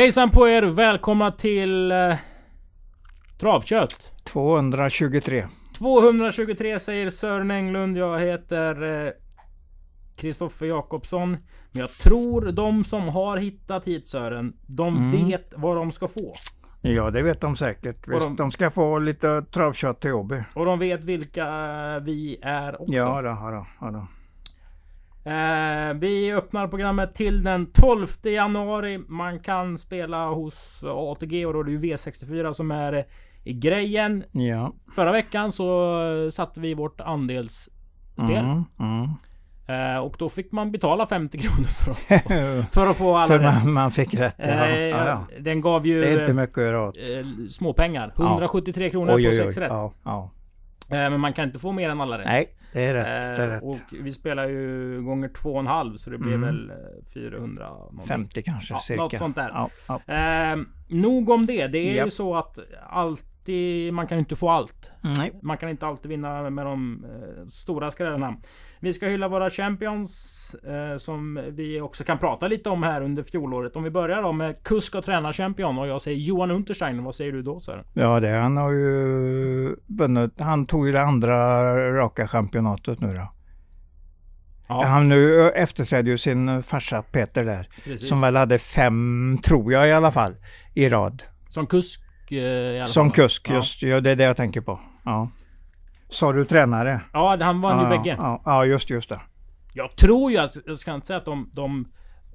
Hejsan på er! Välkomna till eh, Travkött. 223. 223 säger Sören Englund. Jag heter eh, Kristoffer Jakobsson. Men jag tror de som har hittat hit Sören, de Mm. vet vad de ska få. Ja, det vet de säkert. Visst, de- de... ska få lite travkött till Åby. Och de vet vilka eh, vi är också. Ja, då, ja, då, ja, då. Eh, vi öppnar programmet till den 12 januari. Man kan spela hos ATG och då är det ju V64 som är eh, grejen. Ja. Förra veckan så satte vi vårt andelsspel. Mm, mm. Eh, och då fick man betala 50 kronor för att, för att få alla För rätt. man, man fick rätt. Eh, ja, ja. Den gav ju Det är inte mycket att göra åt. eh, småpengar. 173 kronor Oj, på oj, 6 oj. rätt. Ja, ja. Eh, men man kan inte få mer än alla rätt. Nej, det är rätt. Det är Eh, rätt. och vi spelar ju gånger två och en halv så det blir Mm. väl eh, 400 någonting. 50 kanske, Ja, cirka. något sånt där. Ja, ja. Eh, nog om det. Det är ju Japp. så att alltid, man kan inte få allt. Nej. Man kan inte alltid vinna med de eh, stora skrällarna. Vi ska hylla våra champions eh, som vi också kan prata lite om här under fjolåret. Om vi börjar då med kusk och tränarchampion och jag säger Johan Unterstein. Vad säger du då Sören? Ja, det han har ju vunnit. Han tog ju det andra raka championatet nu då. Ja, Han nu efterträdde ju sin farsa Peter där. precis. Som väl hade fem, tror jag i alla fall, i rad. Som kusk eh, i alla Som fall. kusk, Ja. just ja, det är det jag tänker på. Ja. Sa du tränare? Ja, han vann ju ja, bägge. Ja, ja, just, just det. Jag tror ju att, jag ska inte säga att de, de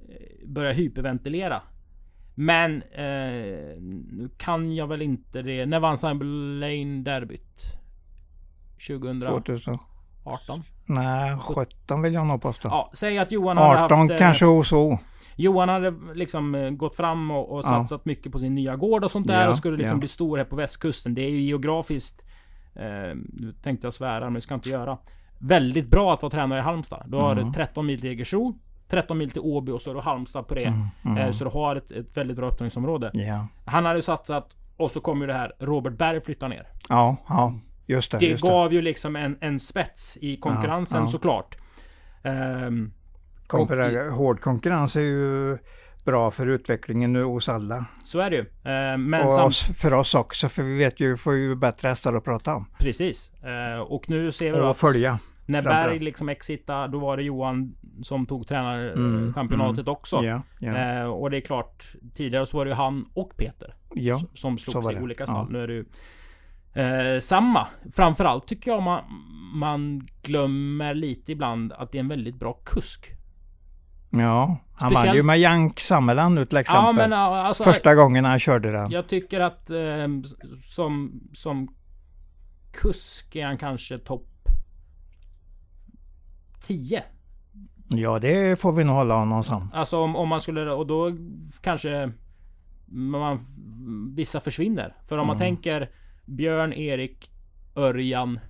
eh, börjar hyperventilera. Men eh, nu kan jag väl inte det. När vann Simon Lane derbyt? 2018? 2000. 18? Nej, 17 vill jag nog påstå. Ja, säg att Johan hade 18 haft... eh, kanske och så. Johan hade liksom eh, gått fram och, och Ja. satsat mycket på sin nya gård och sånt där Ja, och skulle liksom ja. bli stor här på västkusten. Det är ju geografiskt... Eh, nu tänkte jag svära men det ska jag inte göra. Väldigt bra att vara tränare i Halmstad. Du har Mm. 13 mil till Jägersro, 13 mil till Åby och så har du Halmstad på det. Mm, mm. Eh, så du har ett, ett väldigt bra upptagningsområde. Ja. Han hade satsat och så kom ju det här Robert Berg flytta ner. ja, ja, just det. Det just gav ju liksom en, en spets i konkurrensen Ja, ja. såklart. Ehm, Konkurren- Hård konkurrens är ju bra för utvecklingen nu hos alla. så är det ju. Ehm, men och samt- oss, för oss också, för vi vet ju, får ju bättre hästar att prata om. Precis. Eh, och nu ser vi då Och följa. när. Berg liksom exitade, då var det Johan som tog Mm, tränarchampionatet också. Ja, ja, Eh, och det är klart, tidigare så var det ju han och Peter ja. som slogs i olika Ja. stall. Nu är det ju eh, samma. Framförallt tycker jag man, man glömmer lite ibland att det är en väldigt bra kusk. Ja. Han Speciellt- vann ju med Jank Sammeland till exempel. Ja men alltså, Första gången han körde den. Jag tycker att eh, som, som kusk är han kanske topp 10. Ja, det får vi nog hålla honom som. Alltså om, om man skulle, och då kanske man, vissa försvinner. För om man Mm. tänker Björn, Erik, Örjan,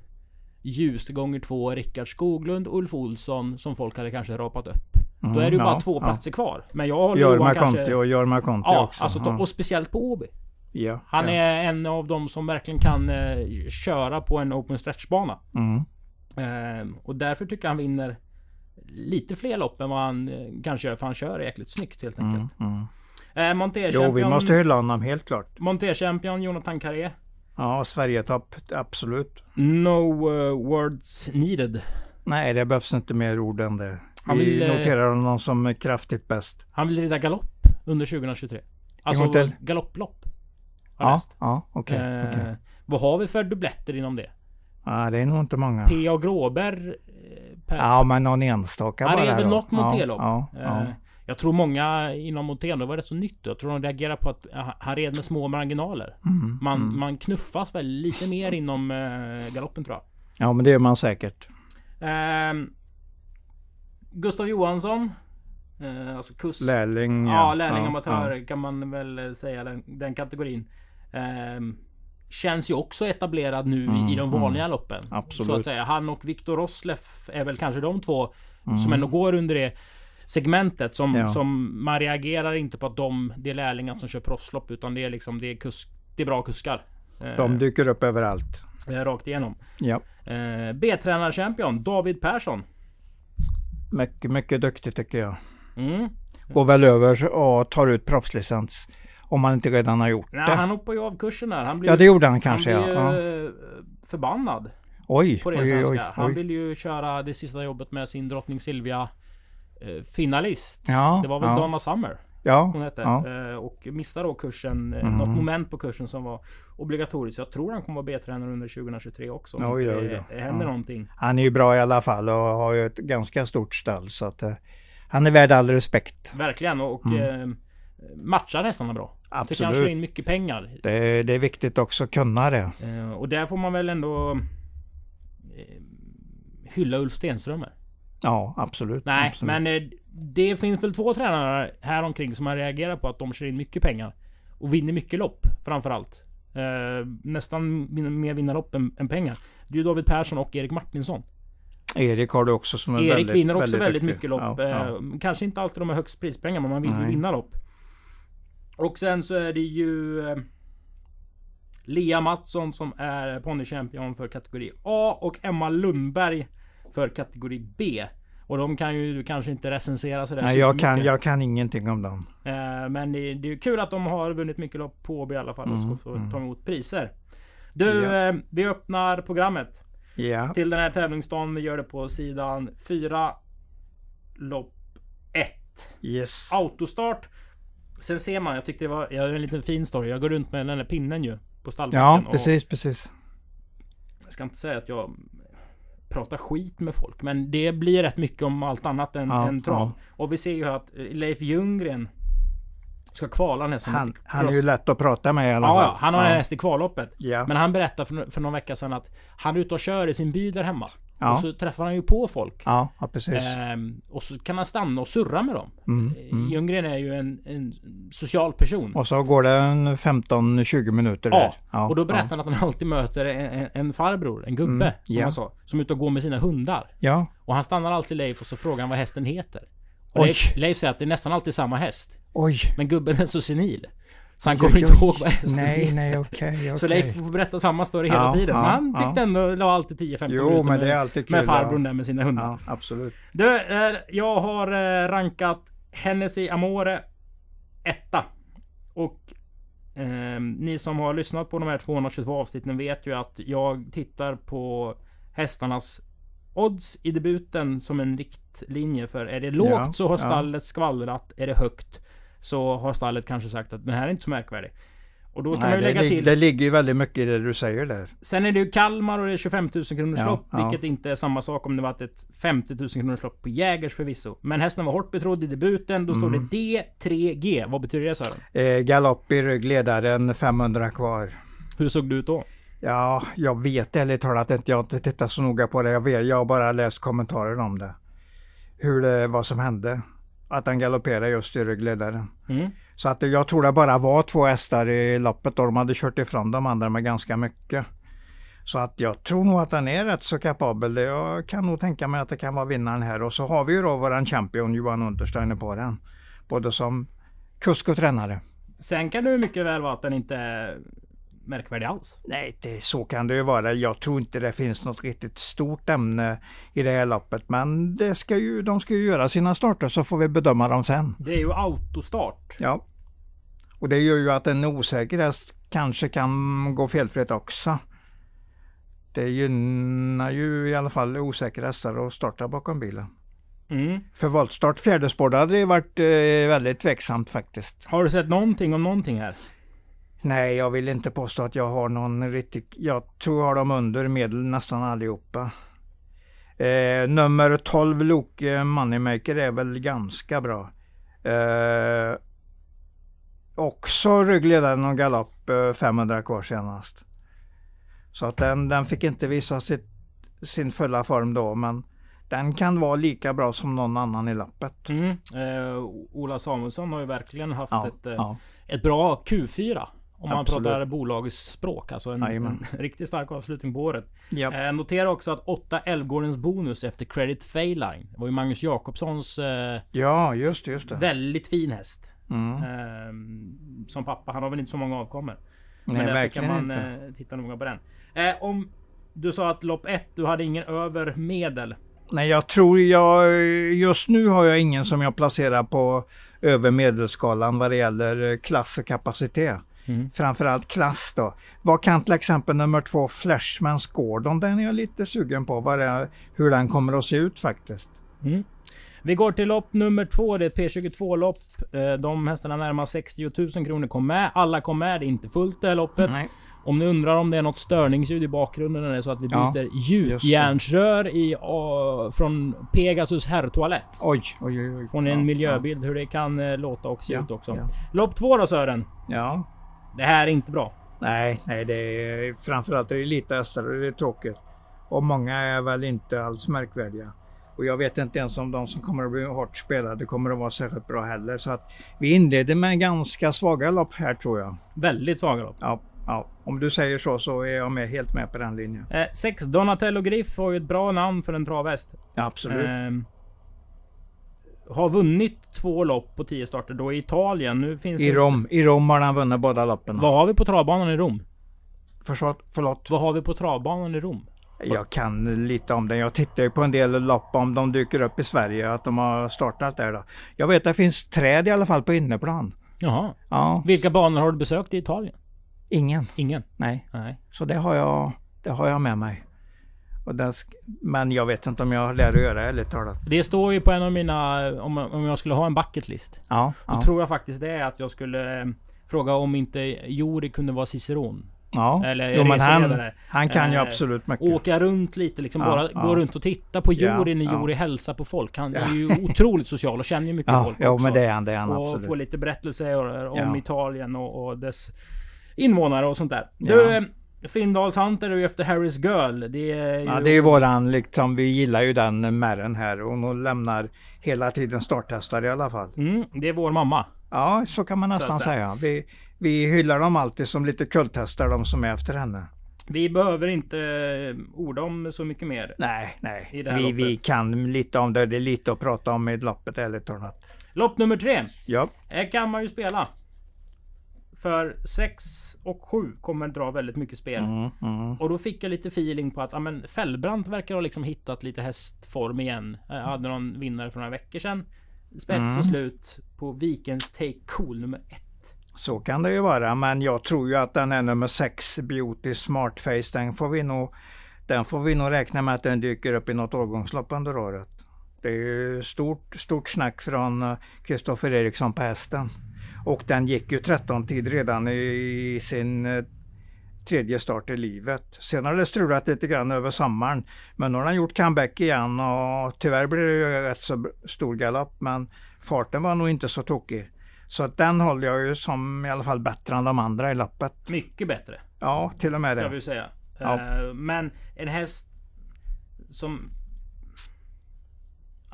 Ljus gånger två, Rickard Skoglund, Ulf Olsson som folk hade kanske rapat upp. Då är det ju Mm, bara ja, två ja. platser kvar. Men jag Jorma Johan Conti kanske... och Jorma Conti Ja, också. alltså, ja. och speciellt på Åby. ja, Han ja. är en av de som verkligen kan eh, köra på en open stretch-bana. Mm. Eh, och därför tycker jag han vinner lite fler lopp än vad han eh, kanske gör. För han kör jäkligt snyggt helt Mm. enkelt. Mm. Eh, Jo, Monté-champion vi måste hylla honom helt klart. Monté-champion Jonathan Carré. Ja, Sverigetopp, absolut. No eh, words needed. Nej, det behövs inte mer ord än det. Han Vi vill, eh, noterar honom som kraftigt bäst. Han vill rida galopp under 2023. Alltså galopplopp. Ja, ja, okej. Eh, okej. Vad har vi för dubbletter inom det? Ja, det är nog inte många. P.A. Gråberg. eh, Per, Ja, men någon enstaka Han bara. red väl då. något ja, Monté-lopp. Ja, ja. Eh, Jag tror många inom Montén, det var rätt så nytt. Jag tror de reagerar på att han red med små marginaler. Mm, Man, mm. man knuffas väl lite mer inom eh, galoppen tror jag. ja, men det gör man säkert. Ehm, Gustav Johansson. Eh, alltså kust... Lärling. Ja, lärling ja, amatör ja. kan man väl eh, säga den, den kategorin. Ehm, känns ju också etablerad nu Mm, i de vanliga mm. loppen. Absolut. Så att säga. Han och Viktor Rosleff är väl kanske de två Mm. som ändå går under det segmentet. Som, Ja. som man reagerar inte på att de, det är lärlingar som kör proffslopp. Utan det är liksom, det är, kusk, det är bra kuskar. Eh, De dyker upp överallt. eh, rakt igenom. Ja. Eh, B-tränarchampion David Persson. Mycket, mycket duktig tycker jag. Mm. Går väl över och tar ut proffslicens. Om han inte redan har gjort Nej, det. han hoppade ju av kursen där. Han blev, Ja, det gjorde han kanske han blev ja. eh, förbannad Oj, på oj, ren oj, svenska. Han oj. ville ju köra det sista jobbet med sin drottning Silvia eh, finalist. Ja, Det var väl ja, Donna Summer ja, hon hette. ja. Eh, och missade då kursen, eh, Mhm. något moment på kursen som var obligatoriskt. Jag tror han kommer vara B-tränare under 2023 också. Om Oj, oj, det händer Ja. någonting. Han är ju bra i alla fall och har ju ett ganska stort stall så att eh, han är värd all respekt. Verkligen. Och Mm. eh, matchar hästarna bra. Jag tycker han Absolut. in mycket pengar. Det, det är viktigt också att kunna det. Eh, och där får man väl ändå eh, hylla Ulf Stenströmer. Ja, absolut. Nej, absolut. men det finns väl två tränare här omkring som har reagerat på att de kör in mycket pengar. Och vinner mycket lopp framförallt. Eh, nästan mer vinner lopp än, än pengar. Det är ju David Persson och Erik Martinsson. Erik har du också som är Erik väldigt, vinner också väldigt, duktig. mycket lopp. Ja, ja. Eh, kanske inte alltid de har högst prispengar men man vill ju vinna lopp. Och sen så är det ju eh, Lea Mattsson som är ponnychampion för kategori A och Emma Lundberg för kategori B. Och de kan ju kanske inte recensera sådär Nej, jag kan, jag kan ingenting om dem. Eh, Men det, det är kul att de har vunnit mycket lopp på Åby i alla fall och Mm, ska få mm. ta emot priser. Du, Ja. eh, vi öppnar programmet Ja, till den här tävlingsdagen. Vi gör det på sidan 4 Lopp 1 yes. Autostart Sen ser man, jag tyckte det var, jag en liten fin story. Jag går runt med den där pinnen ju På stallbacken Ja, precis, precis. Jag ska inte säga att jag Pratar skit med folk Men det blir rätt mycket om allt annat än, Ja, än trav Och vi ser ju att Leif Ljunggren Ska kvala nästan Han, han är ju lätt att prata med i alla Ja, fall. ja, han har en häst i kvalloppet. Ja. Men han berättade för, för någon vecka sedan att Han är ute och kör i sin by där hemma Ja. Och så träffar han ju på folk Ja, ja, precis. Ehm, och så kan han stanna och surra med dem. Mm, Eh, mm. Ljunggren är ju en, en social person. Och så går det en 15-20 minuter ja, där. och då berättar han att han alltid möter en, en, farbror, en gubbe, Mm, som ja. han sa. Som är ute och går med sina hundar. Ja, Och han stannar alltid Leif och så frågar han vad hästen heter. Och Oj. Leif, Leif säger att det är nästan alltid samma häst. oj. Men gubben är så senil. Så han kommer inte ihåg vad hästen Nej, nej, okej, okej. Så Leif får berätta samma story hela Ja, tiden. ja, men han tyckte ja. ändå, la alltid 10-15 Jo, minuter men det är med, alltid kul. med farbrorn ja. där med sina hundar. Ja, absolut. Du, eh, jag har eh, rankat Hennessy Amore etta. Och eh, ni som har lyssnat på de här 222 avsnitten vet ju att jag tittar på hästarnas odds i debuten som en riktlinje. För är det lågt Ja, så har ja. stallet skvallrat. Är det högt så har stallet kanske sagt att den här är inte så märkvärdig. Och då kan man Nej, ju det, lägga lig- till. det ligger ju väldigt mycket i det du säger där. Sen är det ju Kalmar och det är 25 000 kronors Ja, lopp. ja. Vilket inte är samma sak om det varit ett 50 000 kronors lopp på Jägers förvisso. Men hästen var hårt betrodd i debuten. Då står Mm. det D3G. Vad betyder det Sören? Eh, galopp i ryggledaren, 500 kvar. Hur såg det ut då? Ja, jag vet ärligt talat inte. Jag har inte tittat så noga på det. Jag, vet, jag har bara läst kommentarer om det. Hur det, vad som hände. Att han galopperade just i ryggledaren. Mm. Så att jag tror det bara var två hästar i loppet och de hade kört ifrån de andra med ganska mycket. Så att jag tror nog att den är rätt så kapabel. Jag kan nog tänka mig att det kan vara vinnaren här. Och så har vi ju då våran champion Johan Untersteiner på den. Både som kusk och tränare. Sen kan det mycket väl vara att den inte märkvärdig alls. Nej, det, så kan det ju vara. Jag tror inte det finns något riktigt stort ämne i det här loppet. Men det ska ju, de ska ju göra sina starter så får vi bedöma dem sen. Det är ju autostart. Ja. Och det gör ju att en osäker häst kanske kan gå felfritt också. Det gynnar ju i alla fall osäkra hästar att starta bakom bilen. Mm. För voltstart fjärde spår det hade det varit eh, väldigt tveksamt faktiskt. Har du sett någonting om någonting här? Nej, jag vill inte påstå att jag har någon riktig... Jag tror jag har dem under medel nästan allihopa. Eh, nummer 12 Loke Moneymaker är väl ganska bra. Eh, också ryggledaren och galopp eh, 500 kvar senast. Så att den, den fick inte visa sitt, sin fulla form då men den kan vara lika bra som någon annan i loppet. Mm. Eh, Ola Samuelsson har ju verkligen haft Ja, ett, eh, ja. ett bra Q4. Om man Absolut. pratar bolagets språk. Alltså en, en riktigt stark avslutning på året. Ja. Eh, notera också att 8 Älvgårdens bonus efter Credit Failine. Det var ju Magnus Jakobssons eh, ja, just det, just det. väldigt fin häst. Mm. Eh, som pappa. Han har väl inte så många avkommor. Men Nej, därför verkligen kan man inte. eh, titta noga på den. Eh, om du sa att lopp 1, du hade ingen över medel. Nej, jag tror jag... Just nu har jag ingen som jag placerar på över medelskalan vad det gäller klass och kapacitet. Mm. Framförallt klass då. Vad kan till exempel nummer två Flashmans Gordon, den är jag lite sugen på vad det, hur den kommer att se ut faktiskt. Mm. Vi går till lopp nummer två. Det är ett P22-lopp. Eh, de hästarna närmar 60 000 kronor kom med. Alla kom med. Det är inte fullt det här loppet. Nej. Om ni undrar om det är något störningsljud i bakgrunden eller så att vi byter ja, gjutjärnsrör i, uh, från Pegasus herrtoalett. Oj, oj, oj. oj. Får ni en ja, miljöbild ja. hur det kan uh, låta och se ja, ut också. Lopp två då Sören. Ja. Det här är inte bra. Nej, nej det är framförallt är det lite hästar och det är tråkigt. Och många är väl inte alls märkvärdiga. Och jag vet inte ens om de som kommer att bli hårt spelade kommer att vara särskilt bra heller. Så att vi inleder med ganska svaga lopp här tror jag. Väldigt svaga lopp. Ja, ja. om du säger så så är jag med, helt med på den linjen. Eh, sex Donatello Griff har ju ett bra namn för en travhäst. Ja, absolut. Eh, har vunnit två lopp på tio starter då i Italien. Nu finns I Rom. I Rom har han vunnit båda loppen. Vad har vi på travbanan i Rom? Förlåt? förlåt? Vad har vi på travbanan i Rom? Jag kan lite om den. Jag tittar ju på en del lopp om de dyker upp i Sverige, att de har startat där då. Jag vet att det finns träd i alla fall på inneplan. Jaha. Ja. Vilka banor har du besökt i Italien? Ingen. Ingen? Nej. Nej. Så det har jag, det har jag med mig. Den, men jag vet inte om jag lär att göra ärligt talat. Det står ju på en av mina, om, om jag skulle ha en bucket list. Ja, då ja. tror jag faktiskt det är att jag skulle eh, fråga om inte Jori kunde vara ciceron. Ja, Eller jo, men han, han kan ju eh, absolut mycket. Åka runt lite liksom. Ja, bara ja. gå runt och titta på Juri när Juri ja. hälsar på folk. Han är ju otroligt social och känner ju mycket folk ja, men det är han. Det är han och absolut. får lite berättelser om Italien och, och, dess invånare och sånt där. Du, Findals Hunter är ju efter Harris Girl. Det är ju... Ja, det är ju våran liksom. Vi gillar ju den märren här. Och hon lämnar hela tiden starthästar i alla fall. Mm, det är vår mamma. Ja, så kan man nästan säga. Vi, vi hyllar dem alltid som lite kulthästar, de som är efter henne. Vi behöver inte eh, orda om så mycket mer. Nej, nej. vi, vi kan lite om det. Det är lite att prata om i loppet, ärligt talat. Lopp nummer tre. Ja. Här kan man ju spela. För 6 och 7 kommer dra väldigt mycket spel. Mm, mm. Och då fick jag lite feeling på att ja, men Fällbrant verkar ha liksom hittat lite hästform igen. Jag hade någon vinnare för några veckor sedan. Spets mm. och slut på Vikens Take Cool nummer 1. Så kan det ju vara, men jag tror ju att den är nummer 6, Beauty Smartface, den får vi nog den får vi nog räkna med att den dyker upp i något årgångslopp under året. Det är ju stort, stort snack från Kristoffer eh, Eriksson på hästen. Och den gick ju 13 tid redan i sin eh, tredje start i livet. Sen har det strulat lite grann över sommaren. Men nu har den gjort comeback igen och tyvärr blev det ju rätt så stor galopp. Men farten var nog inte så tokig. Så att den håller jag ju som i alla fall bättre än de andra i loppet. Mycket bättre. Ja, till och med det. Jag vill säga. Ja. Uh, men en häst som...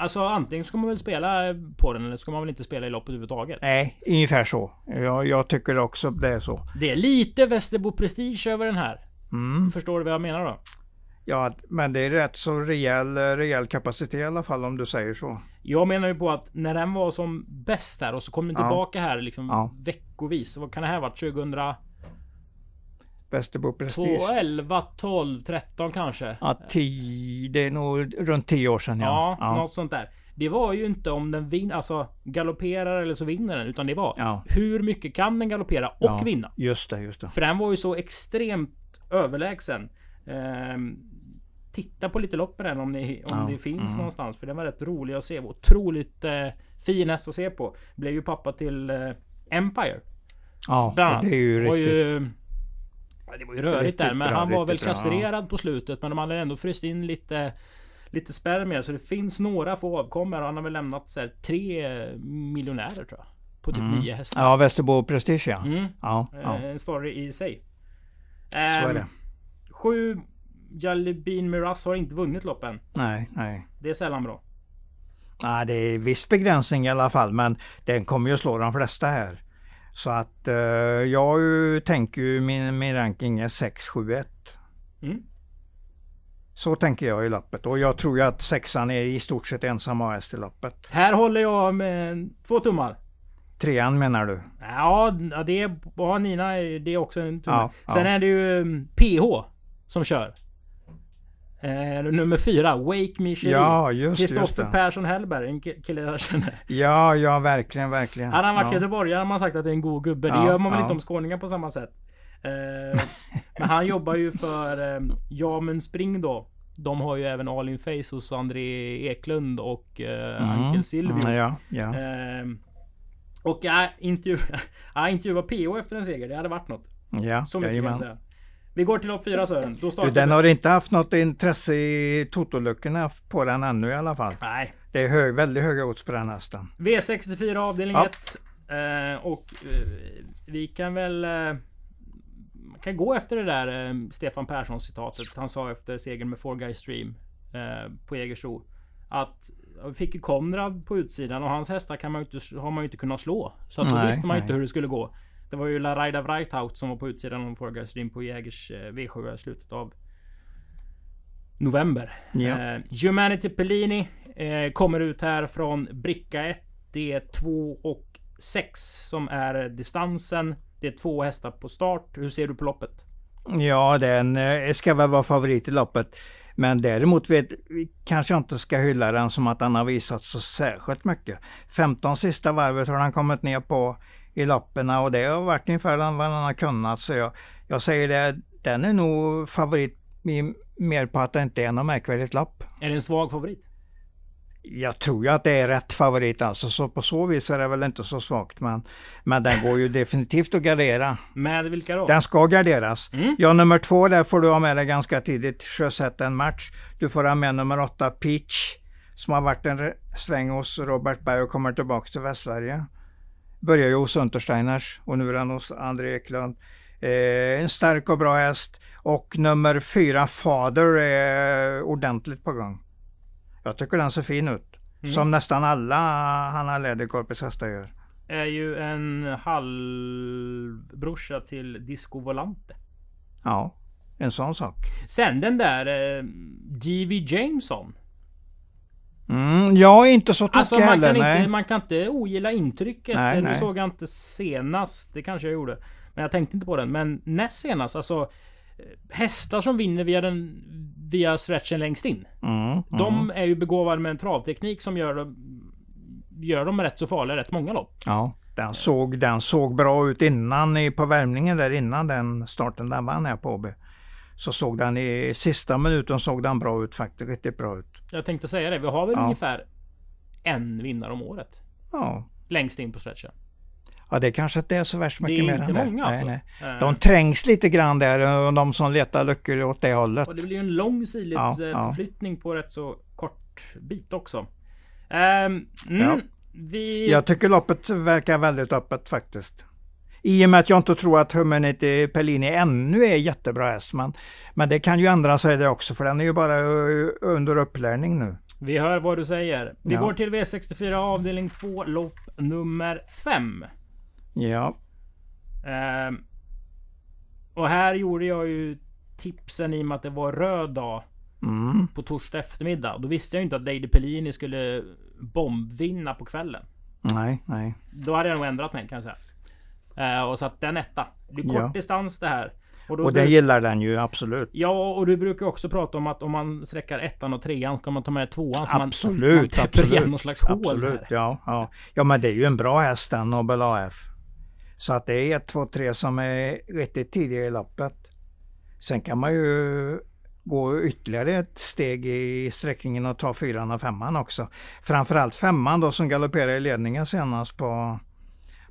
Alltså antingen ska man väl spela på den eller ska man väl inte spela i loppet överhuvudtaget? Nej, ungefär så. Jag, jag tycker också det är så. Det är lite Västerbo Prestige över den här. Mm. Förstår du vad jag menar då? Ja, men det är rätt så rejäl, rejäl kapacitet i alla fall om du säger så. Jag menar ju på att när den var som bäst här och så kom den tillbaka ja. här liksom ja. veckovis. Vad kan det här varit? 2000? Västerbo Prestige. 11, 12, 13 kanske? Ja, 10, det är nog runt 10 år sedan ja. ja. något sånt där. Det var ju inte om den vinner, alltså galopperar eller så vinner den. Utan det var ja. hur mycket kan den galoppera och ja, vinna? Just det, just det. För den var ju så extremt överlägsen. Ehm, titta på lite lopp med den om, ni, om ja. det finns mm. någonstans. För den var rätt rolig att se. Otroligt eh, fin häst att se på. Blev ju pappa till eh, Empire. Ja, det är ju riktigt. Ju, det var ju rörigt där. Men bra, han var väl kastrerad ja. på slutet. Men de hade ändå fryst in lite Lite spermier. Så det finns några få avkommor. Han har väl lämnat så här, tre miljonärer tror jag. På typ mm. nio hästar. Ja, Västerbo Prestige ja. Mm. ja, ja. En story i sig. Så är ehm, det. Sju Jalibin Miraz har inte vunnit loppen. Nej, nej. Det är sällan bra. Nej, det är viss begränsning i alla fall, men den kommer ju att slå de flesta här. Så att uh, jag tänker ju min, min ranking är 6, 7, 1. Mm. Så tänker jag i loppet och jag tror ju att sexan är i stort sett ensam AS i loppet. Här håller jag med två tummar. Trean menar du? Ja, det är, ja, Nina det är också en tumme. Ja, Sen ja. är det ju PH mm, som kör. Eh, nummer fyra, Wake Me Cherie. Ja, just, Kristoffer det. Persson Hellberg, en ki- kille jag känner. Ja, ja, verkligen, verkligen. Han har varit ja. göteborgare har man sagt att det är en god gubbe. Det Ja, gör man väl ja. inte om skåningar på samma sätt. Eh, men han jobbar ju för eh, Ja men spring då. De har ju även All In Face hos André Eklund och eh, Mm. Ankel Silvio. Mm, ja, ja. Eh, och jag intervjuade jag intervjuade PO efter en seger. Det hade varit något. ja Så mycket kan jag säga. Vi går till lopp fyra Sören. Då startar den vi. har inte haft något intresse i totoluckorna på den ännu i alla fall. Nej. Det är hög, väldigt höga odds på den hästen. V64 avdelning Ja. 1. Eh, och eh, vi kan väl... Eh, kan gå efter det där eh, Stefan Persson citatet han sa efter segern med Four Guys Stream eh, på Jägersro. Att vi fick ju Konrad på utsidan och hans hästar kan man inte, har man ju inte kunnat slå. Så att då Nej, visste man ju nej. inte hur det skulle gå. Det var ju La Raida Wrightout som var på utsidan av Guys Stream på Jägers eh, V7 i slutet av november. Ja. Eh, Humanity Pellini eh, kommer ut här från bricka 1. Det är 2 och 6 som är distansen. Det är två hästar på start. Hur ser du på loppet? Ja, den eh, ska väl vara favorit i loppet. Men däremot vet, vi kanske inte ska hylla den som att han har visat så särskilt mycket. 15 sista varvet har han kommit ner på i loppen och det har varit ungefär vad han har kunnat. Så jag, jag säger det, den är nog favorit i, mer på att det inte är något märkvärdigt lopp. Är det en svag favorit? Jag tror ju att det är rätt favorit alltså, så på så vis är det väl inte så svagt. Men, men den går ju definitivt att gardera. Med vilka då? Den ska garderas. Mm. Ja, nummer två där får du ha med dig ganska tidigt. Sjösätta en match. Du får ha med nummer åtta, Peach. Som har varit en sväng hos Robert Berg och kommer tillbaka till Västsverige. Börjar ju hos Untersteiners och nu är han hos André Eklund. Eh, en stark och bra häst. Och nummer fyra, Fader, är ordentligt på gång. Jag tycker den ser fin ut. Mm. Som nästan alla Hanna Läderkorpes hästar gör. Är ju en halvbrorsa till Disco Volante. Ja, en sån sak. Sen den där eh, D.V. Jameson. Mm, jag är inte så tokig Alltså man heller. kan, nej. inte, man kan inte ogilla intrycket. Nej, nu såg jag inte senast. Det kanske jag gjorde. Men jag tänkte inte på den. Men näst senast, alltså. eh, Hästar som vinner via den via stretchen längst in. Mm, De är ju begåvade med en travteknik som gör dem Gör dem rätt så farliga rätt många lopp. Ja, den såg, den såg bra ut innan i, på värmningen där innan den starten den vann här på AB. Så såg den i sista minuten såg den bra ut faktiskt, riktigt bra ut. Jag tänkte säga det. Vi har väl Ja. ungefär en vinnare om året. Ja, Längst in på stretchen. ja det kanske inte är så värst mycket är mer inte än det. många alltså. Nej, nej. Eh, De trängs lite grann där, och de som letar luckor åt det hållet. Och det blir ju en lång sidleds Ja, eh, ja. på rätt så kort bit också. Ehm, mm, Ja. Vi... Jag tycker loppet verkar väldigt öppet faktiskt. I och med att jag inte tror att Humanity Pellini ännu är jättebra häst. Men, men det kan ju ändra sig det också för den är ju bara eh, under upplärning nu. Vi hör vad du säger. Vi Ja. går till V64 avdelning 2 lopp nummer 5. Ja, Ehm, och här gjorde jag ju tipsen i och med att det var röd dag mm. på torsdag eftermiddag. Då visste jag ju inte att Lady Pellini skulle bombvinna på kvällen. nej, nej. Då hade jag nog ändrat mig kan jag säga. Eh, och satt den etta. Det är kort Ja. distans det här. då Och det gillar den ju absolut. Ja, och du brukar också prata om att om man sträckar ettan och trean ska man ta med tvåan. Så man, man Absolut, täpper igen absolut. någon slags hål Absolut, ja, ja. Ja, men det är ju en bra häst den, Nobel AF. Så att det är 1, 2, 3 som är riktigt tidiga i loppet. Sen kan man ju gå ytterligare ett steg i sträckningen och ta fyran och femman också. Framförallt femman då som galopperade i ledningen senast på,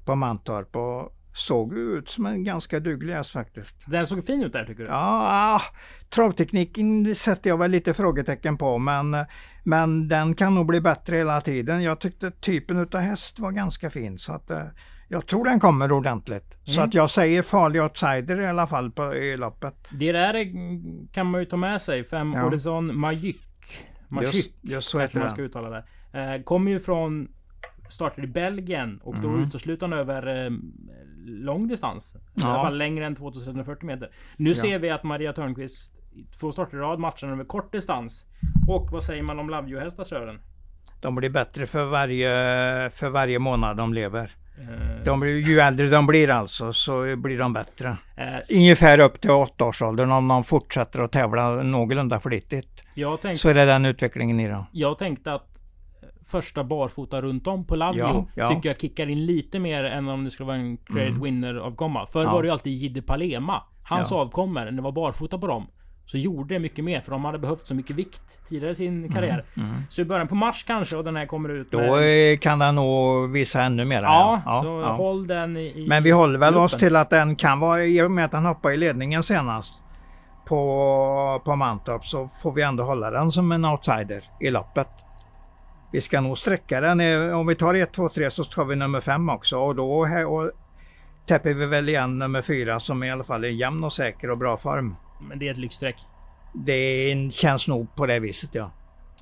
på Mantorp och såg ut som en ganska duglig häst faktiskt. Den såg fin ut där tycker du? Ja, travtekniken sätter jag väl lite frågetecken på men, men den kan nog bli bättre hela tiden. Jag tyckte typen utav häst var ganska fin så att eh, jag tror den kommer ordentligt. Så Mm. att jag säger farlig outsider i alla fall på, i loppet. Det där är- kan man ju ta med sig. Fem Ja. Horizon Majyk. Majyk Just, just så heter man ska uttala det. Eh, kommer ju från... Startade i Belgien och då Mm. uteslutande över eh, lång distans. I Ja. alla fall längre än 2140 meter. Nu Ja. ser vi att Maria Törnqvist två starter i rad matchen över kort distans. Och vad säger man om Love You-hästar Sören? De blir bättre för varje, för varje månad de lever. Eh, De blir, ju äldre de blir alltså så blir de bättre. eh, Ungefär upp till åttaårsåldern om de fortsätter att tävla någorlunda flitigt. jag, tänkte, Så är det den utvecklingen i dem. jag tänkte att första barfota runt om på Lavio Ja, ja. tycker jag kickar in lite mer än om det skulle vara en credit winner avkomma. Förr Ja. var det ju alltid Jidde Palema. Hans Ja. avkommor, när det var barfota på dem. Så gjorde det mycket mer för de hade behövt så mycket vikt tidigare i sin karriär. Så i början på mars kanske och den här kommer ut Mm, Då med- eh, kan den nog visa ännu mer. Ja, ja, så ja. håll den i... Men vi håller väl oss gruppen. till att den kan vara, i och med att den hoppade i ledningen senast på, på Mantorp så får vi ändå hålla den som en outsider i loppet. Vi ska nog sträcka den. Om vi tar 1, 2, 3 så tar vi nummer 5 också och då och täpper vi väl igen nummer 4 som i alla fall är jämn och säker och bra form. Men det är ett lyxstreck. Det känns nog på det viset ja.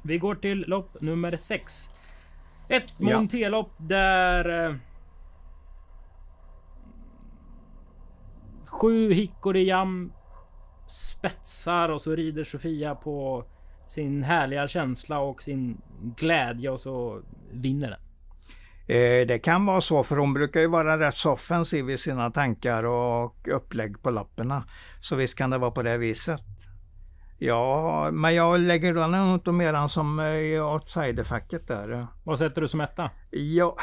Vi går till lopp nummer 6. Ett Ja. Montelopp där... Eh, sju Hickory-jam spetsar och så rider Sofia på sin härliga känsla och sin glädje och så vinner den. Eh, Det kan vara så för hon brukar ju vara rätt så offensiv i sina tankar och upplägg på lapparna. Så visst kan det vara på det viset. Ja, men jag lägger då nog inte mer än som eh, i outsiderfacket där. Vad sätter du som etta? Ja,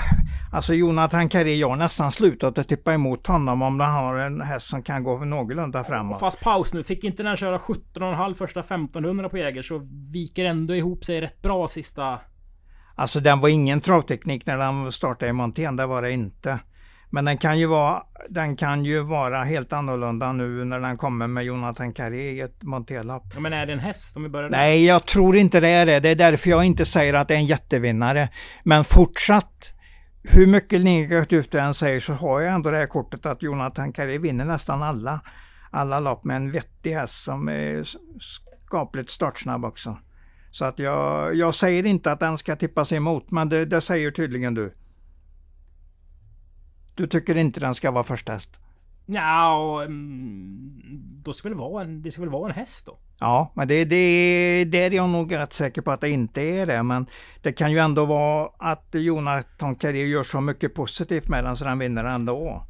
alltså Jonathan Carré, jag har nästan slutat att tippa emot honom om han har en häst som kan gå någorlunda framåt. Fast paus nu. Fick inte den köra 17,5 första 1500 på Jäger så viker ändå ihop sig rätt bra sista... Alltså den var ingen travteknik när den startade i Montén, det var det inte. Men den kan ju vara, den kan ju vara helt annorlunda nu när den kommer med Jonathan Carré i ett Montélopp. Ja, men är det en häst om vi börjar där? Nej, jag tror inte det är det. Det är därför jag inte säger att det är en jättevinnare. Men fortsatt, hur mycket negativt du än säger så har jag ändå det här kortet att Jonathan Carré vinner nästan alla, alla lopp med en vettig häst som är skapligt startsnabb också. Så att jag, jag säger inte att den ska tippas emot, men det, det säger tydligen du. Du tycker inte den ska vara första häst? Ja, och, mm, då ska väl vara en, det ska väl vara en häst då? Ja, men det, det, det är jag nog rätt säker på att det inte är det. Men det kan ju ändå vara att Jonathan Carré gör så mycket positivt med den så den vinner ändå.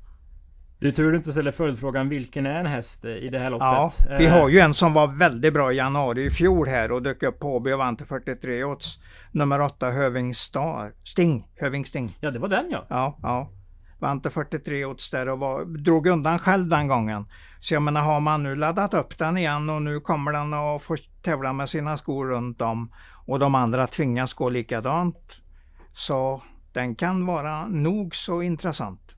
Du tur du inte ställer följdfrågan vilken är en häst i det här Ja, loppet? vi Eh, har ju en som var väldigt bra i januari i fjol här och dök upp på HB och vann till 43 odds. Nummer 8 Höving Star. Sting. Höving Sting. Ja, det var den ja. Ja, ja. Vann till 43 odds där och var, drog undan själv den gången. Så jag menar, har man nu laddat upp den igen och nu kommer den att få tävla med sina skor runt om och de andra tvingas gå likadant. Så den kan vara nog så intressant.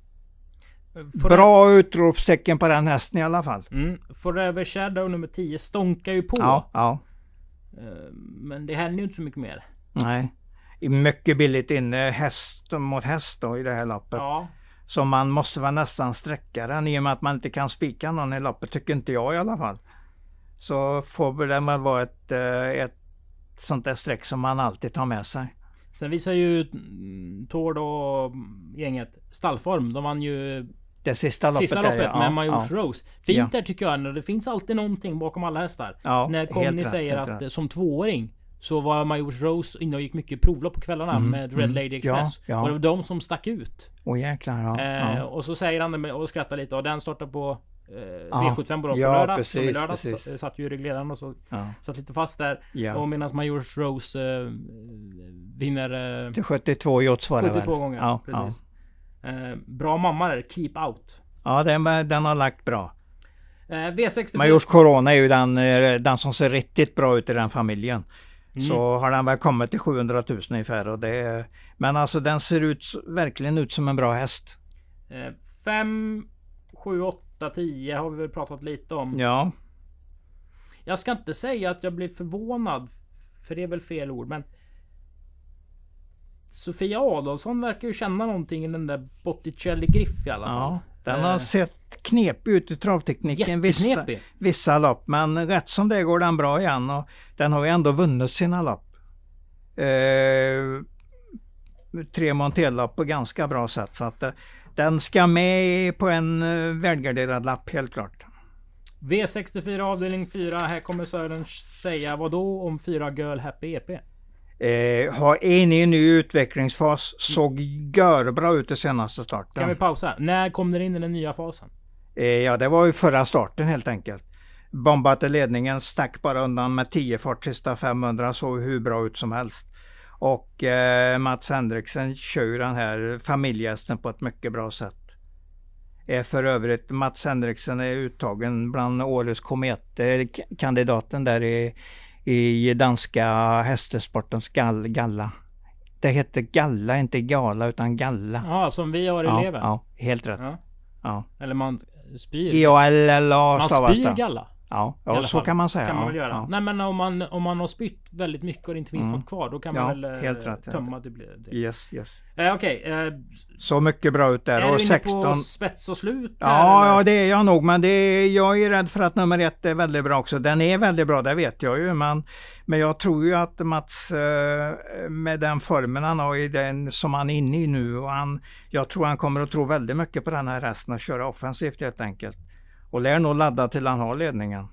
For- Bra utropstecken på den hästen i alla fall. Mm, Forever Shadow nummer 10 stånkar ju på. Ja, ja. Eh, Men det händer ju inte så mycket mer. Nej. Mycket billigt inne häst mot häst då i det här loppet. Ja. Så man måste vara nästan sträcka den i och med att man inte kan spika någon i loppet, tycker inte jag i alla fall. Så får det väl vara ett, eh, ett sånt där streck som man alltid tar med sig. Sen visar ju mm, Tord och gänget stallform. De vann ju Det sista loppet. sista där, loppet ja. med Majors ja, Rose. Fint Ja. där tycker jag. Det finns alltid någonting bakom alla hästar. ja, När Conny rätt, säger helt att rätt. eh, som tvååring så var Majors Rose inne och gick mycket provlopp på kvällarna Mm, med Red mm, Lady Express. ja, ja. Och det var de som stack ut. Åh jäklar, ja. Eh, ja. och så säger han och skrattar lite och den startar på eh, Ja, V75 på, på ja, lördag. precis, som i lördags precis. s- satt ju i regleraren och så satt lite fast där. Och medan Majors Rose eh, vinner eh, Till 72 jots var det 72 väl? gånger. Ja, precis. Eh, bra mamma där, Keep Out. Ja, den, den har lagt bra. Eh, V64. Majors Corona är ju den, eh, den som ser riktigt bra ut i den familjen. Mm. Så har den väl kommit till 700 000 ungefär. Och det är, men alltså den ser ut, verkligen ut som en bra häst. 5, 7, 8, 10 har vi väl pratat lite om. Ja, Jag ska inte säga att jag blir förvånad. För det är väl fel ord men... Sofia Adolfsson verkar ju känna någonting i den där Botticelli Griff i alla fall. ja. Den Eh, har sett knepig ut i travtekniken vissa, vissa lopp. Men rätt som det går den bra igen. Och den har ju ändå vunnit sina lopp. Eh, tre monterlopp på ganska bra sätt. Så att eh, den ska med på en eh, välgarderad lapp helt klart. V64 avdelning 4. Här kommer Sören säga vad då om 4 Girl Happy EP? Eh, har in i en ny utvecklingsfas. Såg görbra ut i senaste starten. Kan vi pausa? När kom den in i den nya fasen? Eh, ja, det var ju förra starten helt enkelt. Bombat i ledningen, stack bara undan med 10 fart sista 500, såg hur bra ut som helst. Och eh, Mats Henriksen kör ju den här familjehästen på ett mycket bra sätt. Är för övrigt, Mats Henriksen är uttagen bland årets kometkandidaten där i, i danska hästsportens gall, galla. Det heter galla, inte gala utan galla. Ja, som vi har i Ja, eleven. ja, helt rätt. Ja. Ja. Eller man spyr. G-A-L-L-A Man stavas spyr det. galla. Ja, ja så fall. kan man säga. Kan man väl göra. Ja. Nej men om man, om man har spytt väldigt mycket och det inte finns Mm. något kvar. Då kan Ja, man väl eh, helt rätt, tömma det. blir- det. Yes, yes. Eh, Okej, eh, Så mycket bra ut där. är och du inne 16... på spets och slut? Ja, ja, det är jag nog. Men det är, jag är rädd för att nummer ett är väldigt bra också. Den är väldigt bra, det vet jag ju. Men, men jag tror ju att Mats eh, med den formen han har i den som han är inne i nu. Och han, jag tror han kommer att tro väldigt mycket på den här hästen och köra offensivt helt enkelt. Och lär nog ladda till han har ledningen.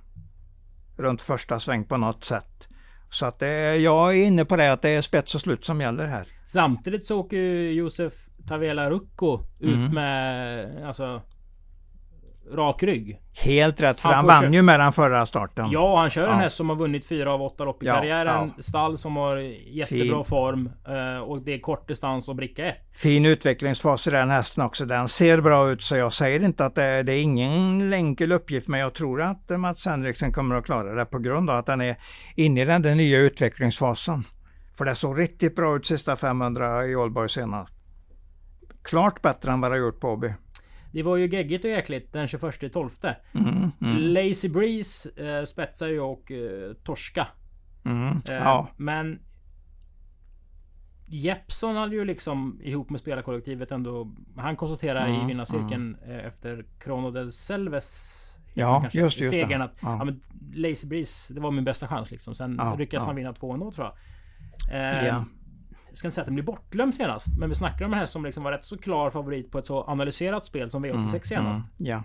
Runt första sväng på något sätt. Så att det, jag är inne på det att det är spets och slut som gäller här. Samtidigt så åker ju Josef Tavela Rucco ut Mm. med alltså rak rygg. Helt rätt, för Han han, vann kö- ju med den förra starten. Ja, han kör en Ja. häst som har vunnit fyra av åtta lopp i Ja, karriären. ja. Stall som har jättebra Fin. form. eh, Och det är kort distans och bricka ett. fin utvecklingsfas i den hästen också. Den ser bra ut så jag säger inte att det, det är ingen enkel uppgift men jag tror att Mats Henriksen kommer att klara det på grund av att den är inne i den där nya utvecklingsfasen. För det såg riktigt bra ut sista 500 i Ålborg senast. Klart bättre än vad det har gjort på Åby. Det var ju geggigt och jäkligt den 21 12. Mm, mm, Lazy Breeze eh, spetsar ju och eh, torska. mm, Eh, ja, Men Jeppson hade ju liksom ihop med spelarkollektivet ändå Han konstaterade i Mm, vinnarcirkeln eh, efter Crono del Selves Ja, kanske, just det, just det. segern att Ja. ja. men Lazy Breeze Det var min bästa chans liksom. Sen Ja, lyckades ja. han vinna två ändå tror jag. Eh, Ja. Jag ska inte säga att den blir bortglömd senast. Men vi snackar om en häst som liksom var rätt så klar favorit på ett så analyserat spel som V86 senast. Mm, ja.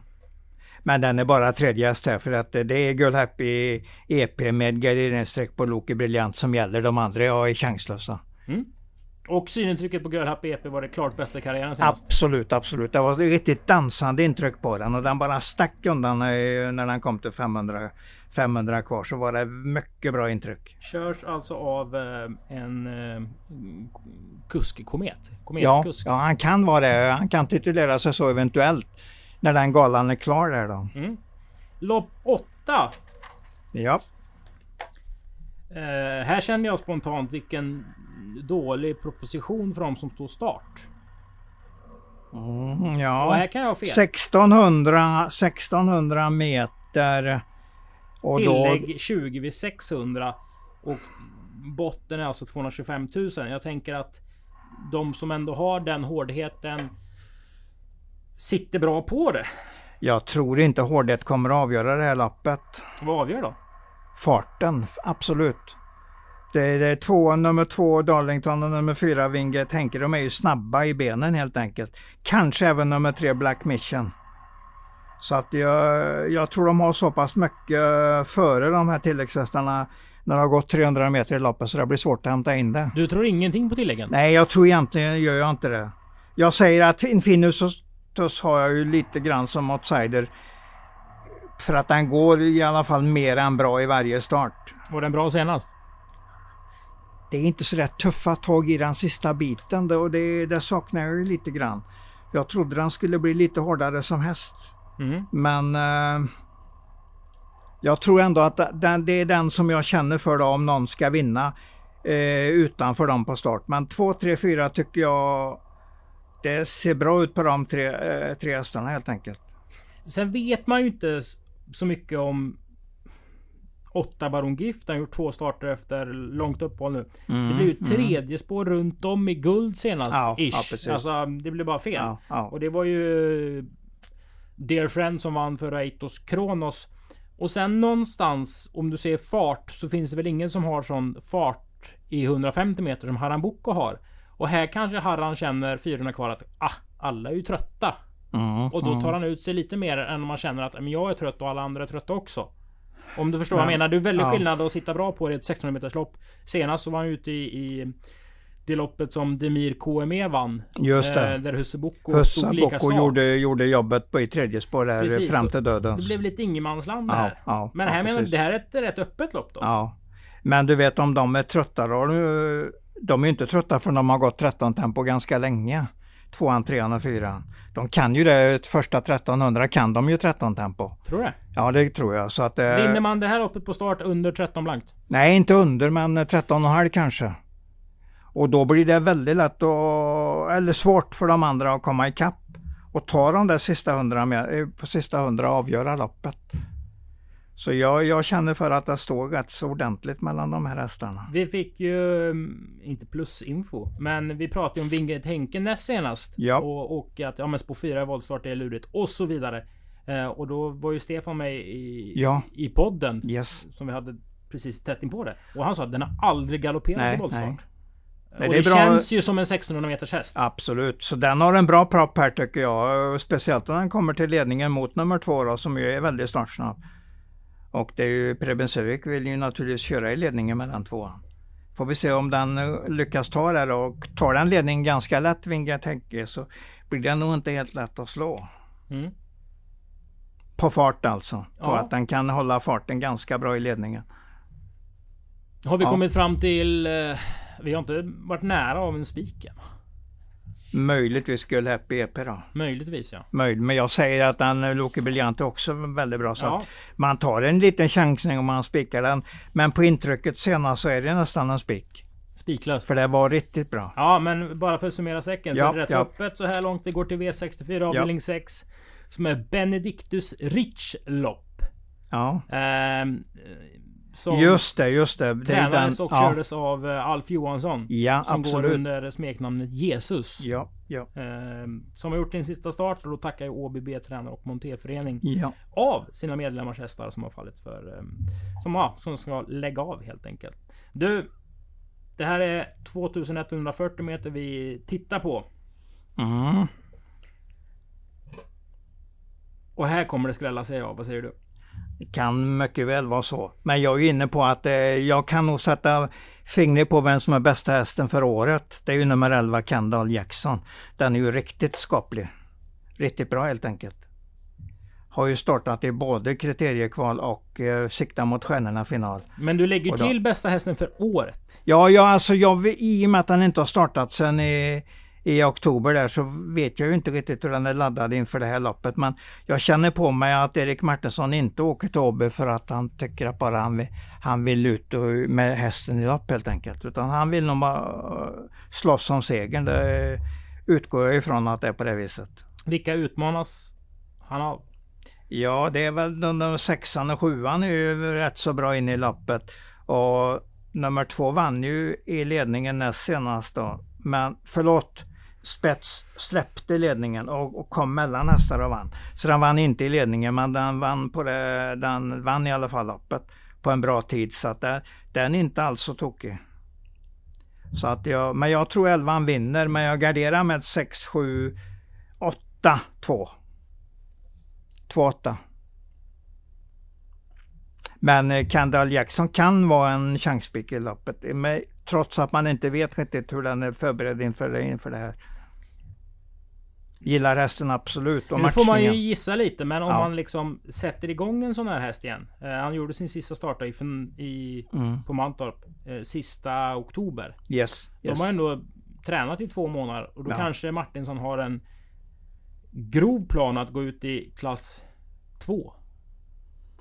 Men den är bara tredje häst här för att det är Gull Happy EP med garderingsstreck på Loki Briljant som gäller. De andra är chanslösa. Och synintrycket på Girl Happy EP var det klart bästa i karriären senast. Absolut, absolut. Det var ett riktigt dansande intryck på den och den bara stack undan när den kom till 500, 500 kvar så var det mycket bra intryck. Körs alltså av eh, en eh, kusk, komet. Ja, Kometkusk. ja, han kan vara det. Han kan titulera sig så eventuellt när den galan är klar där då. Mm. Lopp 8. Ja, Eh, här känner jag spontant vilken dålig proposition för de som står start. mm, Och ja. här kan jag ha fel. 1600, 1600 meter. Och då, Tillägg 20 vid 600. Och botten är alltså 225 000. Jag tänker att de som ändå har den hårdheten sitter bra på det. jag tror inte hårdhet kommer att avgöra det här loppet. Vad avgör då? Farten, absolut. Det, det är två, nummer två Darlington och nummer fyra Winget tänker de är ju snabba i benen helt enkelt. Kanske även nummer tre Black Mission. Så att jag, jag tror de har så pass mycket före de här tilläggshästarna när det har gått 300 meter i loppet så det blir svårt att hämta in det. Du tror ingenting på tilläggen? Nej, jag tror egentligen gör jag inte det. Jag säger att Infinus har jag ju lite grann som outsider. För att den går i alla fall mer än bra i varje start. Var den bra senast? Det är inte så rätt tuffa tag i den sista biten och det, det saknar jag ju lite grann. Jag trodde den skulle bli lite hårdare som häst. Mm. Men eh, jag tror ändå att den, det är den som jag känner för då, om någon ska vinna eh, utanför dem på start. Men 2, 3, 4 tycker jag det ser bra ut på de tre, eh, tre hästarna helt enkelt. Sen vet man ju inte så mycket om 8 Baron Gift. Han har gjort två starter efter långt uppehåll nu. det blir ju tredje spår runt om i guld senast. Mm, Ja, ish. ja, alltså det blir bara fel. Ja, ja. Och det var ju Dear Friend som vann för Eitos Kronos. Och sen någonstans om du ser fart så finns det väl ingen som har sån fart i 150 meter som Haran Boko har. Och här kanske Harran känner 400 kvar att ah, alla är ju trötta. Mm, Och då tar han ut sig lite mer än om man känner att men jag är trött och alla andra är trötta också. Om du förstår vad jag Men- menar. Det är väldigt ja. skillnad att sitta bra på det i ett 1600 meters lopp. Senast så var han ute i, i det loppet som Demir KME vann. Just det. Eh, där Husse Boko Hussa stod lika Bocco start. gjorde, gjorde jobbet på i tredje spår där Precis, fram till döden. Det blev lite ingenmansland Ja, här. ja, Men ja, här menar precis. det här är ett rätt öppet lopp då? Ja. Men du vet om de är trötta då. nu- De är ju inte trötta för de har gått 13 tempo ganska länge. Tvåan, trean och fyran. De kan ju det, första 1300 kan de ju 13 tempo. Tror du det? Ja det tror jag. Så att, eh, Vinner man det här loppet på start under 13 blankt? Nej inte under men 13,5 kanske. Och då blir det väldigt lätt att, eller svårt för de andra att komma ikapp. Och ta de där sista 100 med, eh, på sista 100 och avgöra loppet. Så jag, jag känner för att det står rätt så ordentligt mellan de här hästarna. Vi fick ju, mm, inte plusinfo, men vi pratade om Vinget Henke näst senast. Ja. Och, och att ja, men spår 4 i voltstart är lurigt och så vidare. Eh, och då var ju Stefan med i, Ja. i podden. Yes. Som vi hade precis tätt in på det. Och han sa att den har aldrig galopperat i voltstart. nej. Och Nej, det, det bra- känns ju som en 1600 meters häst. Absolut, så den har en bra propp här tycker jag. Speciellt om den kommer till ledningen mot nummer två då, som ju är väldigt startsnabb. Och det är ju Preben Sövik vill ju naturligtvis köra i ledningen mellan tvåan. Får vi se om den eh, lyckas ta det och tar den ledningen ganska lätt Vinga Tänke så blir den nog inte helt lätt att slå. Mm. På fart alltså. På Ja. att den kan hålla farten ganska bra i ledningen. Har vi Ja. kommit fram till... Eh, vi har inte varit nära av en spik än. Möjligtvis skulle Happy EP då. Möjligtvis ja. Möjligt. Men jag säger att den eh, Loki Briljant är också väldigt bra. Så Ja. man tar en liten chansning om man spikar den. Men på intrycket senast så är det nästan en spik. Spiklöst. För det var riktigt bra. Ja, men bara för att summera säcken så Ja, är det rätt så ja. öppet så här långt. Vi går till V64 avdelning 6. Som är Benedictus Rich lopp. Ja, Ehm, som just det, just det. tränades och ja, kördes av eh, Alf Johansson. ja, som går absolut. under smeknamnet Jesus. Ja, ja, Ehm, som har gjort sin sista start och då tackar ju Åby B-tränare och monterförening ja. av sina medlemmars hästar som har fallit för... ehm, som, ja, som ska lägga av helt enkelt. Du, det här är 2140 meter vi tittar på. Mm. Och här kommer det skrälla sig av. Vad säger du? Kan mycket väl vara så. Men jag är inne på att eh, jag kan nog sätta fingret på vem som är bästa hästen för året. Det är ju nummer 11 Kendall Jackson. Den är ju riktigt skaplig. Riktigt bra helt enkelt. Har ju startat i både kriteriekval och eh, siktar mot stjärnorna final. Men du lägger då- till bästa hästen för året. Ja, ja alltså jag, i och med att den inte har startat sen i, i oktober där så vet jag ju inte riktigt hur den är laddad inför det här loppet. Men jag känner på mig att Erik Martinsson inte åker till Åby för att han tycker att bara han vill, han vill ut med hästen i lopp helt enkelt. Utan han vill nog bara eh, slåss om segern. Det utgår jag ifrån att det är på det viset. Vilka utmanas han av? Ja, det är väl där sexan och sjuan är ju rätt så bra inne i loppet. Och nummer två vann ju i ledningen näst senast då. Men förlåt, Spets släppte ledningen och, och kom mellan hästar och vann. Så den vann inte i ledningen men den vann, på det, den vann i alla fall loppet på en bra tid. Så att det, den är inte alls så tokig. Så att jag, men jag tror elvan vinner men jag garderar med 6, 7, 8, 2. 2-8. Men eh, Kendall Jackson kan vara en chanspik i loppet. Men, trots att man inte vet riktigt hur den är förberedd inför, inför det här. Gillar hästen absolut och Nu får man ju gissa lite, men om Ja. man liksom sätter igång en sån här häst igen. Eh, han gjorde sin sista start i, i, Mm. på Mantorp eh, sista oktober. Yes, yes. De har ändå tränat i två månader och då Ja. kanske Martinsson har en grov plan att gå ut i klass 2.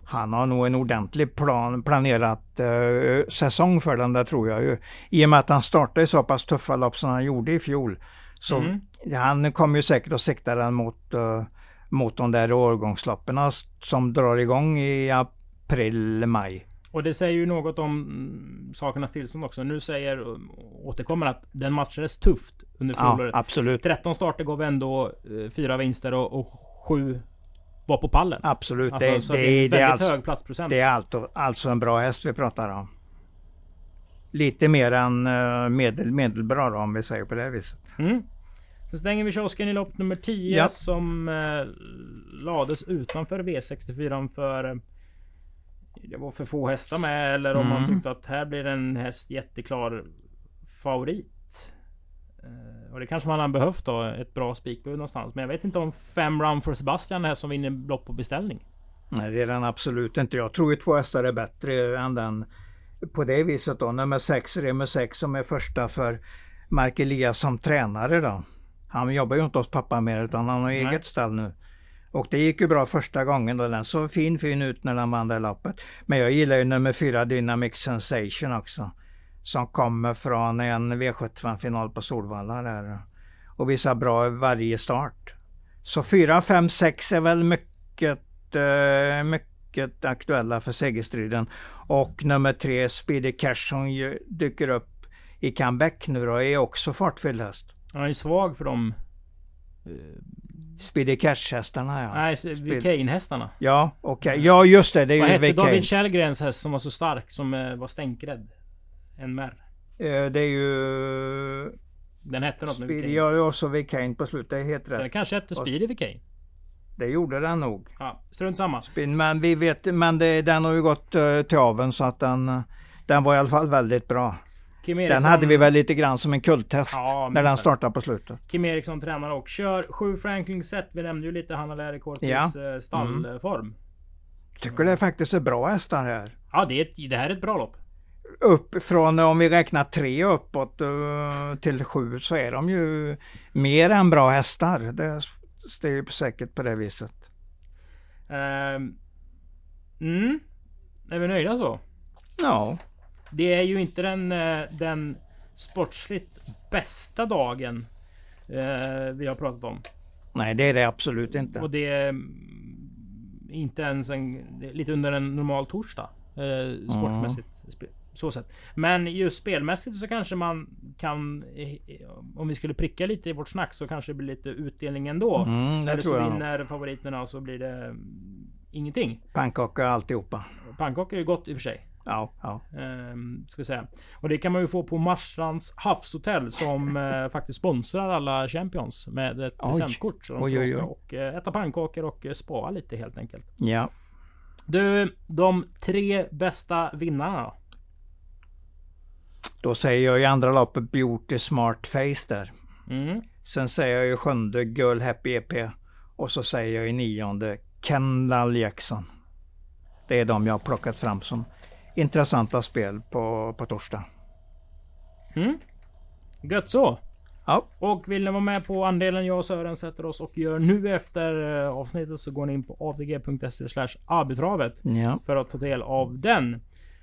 Han har nog en ordentlig plan, planerat eh, säsong för den där tror jag ju. I och med att han startade så pass tuffa lopp som han gjorde i fjol. Så Mm. han kommer ju säkert att sikta den mot, eh, mot de där årgångsloppen som drar igång i april, maj. Och det säger ju något om mm, sakernas tillstånd också. Nu säger, återkommer att den matchades tufft under Ja, fjolåret. absolut. 13 starter gav ändå eh, fyra vinster och, och sju var på pallen. Absolut. Alltså, det, så det, det, är en det, är väldigt alltså, hög platsprocent. det är alltså, alltså en bra häst vi pratar om. Lite mer än eh, medel, medelbra då, om vi säger på det viset. Mm. Så stänger vi kiosken i lopp nummer 10 Ja. som eh, lades utanför V64 för... eh, det var för få hästar med eller om Mm. man tyckte att här blir en häst jätteklar favorit. Eh, Och det kanske man har behövt då, ett bra spikbud någonstans. Men jag vet inte om fem Run for Sebastian är som vinner lopp på beställning. Nej, det är den absolut inte. Jag tror ju två hästar är bättre än den på det viset då. Nummer sex, Remmer 6 som är första för Mark Elias som tränare då. Han jobbar ju inte hos pappa mer utan han har Nej. eget stall nu. Och det gick ju bra första gången då. Den såg fin fin ut när den vann det loppet. Men jag gillar ju nummer fyra Dynamic Sensation också. Som kommer från en V75-final på Solvalla där. Och visar bra varje start. Så 4, 5, 6 är väl mycket, eh, mycket aktuella för segerstriden. Och nummer tre Speedy Cash som dyker upp i comeback nu då är också fartfylld häst. Han är svag för de... Speedy Cash-hästarna ja. Nej, Vicane-hästarna. Ja, okej. Ja, just det. Det är Vad ju hette. David Källgrens häst som var så stark som eh, var stänkrädd? NMR. Eh, Det är ju... Den hette något med Speedy, Vicane. ja, och så VK på slutet. Det är helt Den rätt. kanske hette Speedy Vicane. Det gjorde den nog. Ja, strunt samma. Speedy, Men vi vet, men det, den har ju gått eh, till aven så att den, eh, den var i alla fall väldigt bra. Kim Den Eriksson, hade vi väl lite grann som en kulttest Ja, när den startade på slutet. Kim Eriksson tränar och kör 7 Franklin set. Vi nämnde ju lite Hanna Lärikortis Ja. ja. stallform. Tycker det faktiskt är bra hästar här. Ja, det, är ett, det här är ett bra lopp. Upp från, om vi räknar tre uppåt eh, till sju så är de ju mer än bra hästar. Det, det är ju säkert på det viset. Ehm, mm. Är vi nöjda så? Ja, Det är ju inte den, eh, den sportsligt bästa dagen eh, vi har pratat om. nej det är det absolut inte. Och det är mm, inte ens en, lite under en normal torsdag. Eh, sportsmässigt. spe- Så sett. Men just spelmässigt så kanske man kan... Om vi skulle pricka lite i vårt snack så kanske det blir lite utdelning ändå. Mm, det Eller tror så jag nog. vinner favoriterna och så blir det mm, ingenting. Pannkaka alltihopa. Pannkakor är ju gott i och för sig. Ja, ja. Ehm, ska säga. Och det kan man ju få på Marstrands havshotell som eh, faktiskt sponsrar alla Champions med ett presentkort. Så de Oj, oj, oj. och eh, äta pannkakor och eh, spara lite helt enkelt. ja. Du, de tre bästa vinnarna då? Säger jag i andra loppet Beauty Smart Face där. Mm. Sen säger jag i sjunde Girl Happy EP. Och så säger jag i nionde Kendall Jackson. Det är de jag har plockat fram som intressanta spel på, på torsdag. Mm. Gött så! Ja, Och vill ni vara med på andelen jag och Sören sätter oss och gör nu efter eh, avsnittet så går ni in på slash arbitravet ja. för att ta del av den.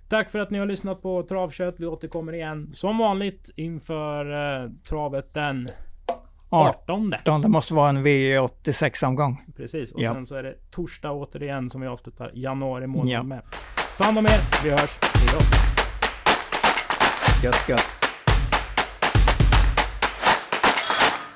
Tack för att ni har lyssnat på Travkött. Vi återkommer igen som vanligt inför eh, travet den 18. 18. Det måste vara en V86-omgång. Precis. Och Ja. sen så är det torsdag återigen som vi avslutar januari månad Ja. med. Ta hand om er. Vi hörs. Hejdå. Gött, gött.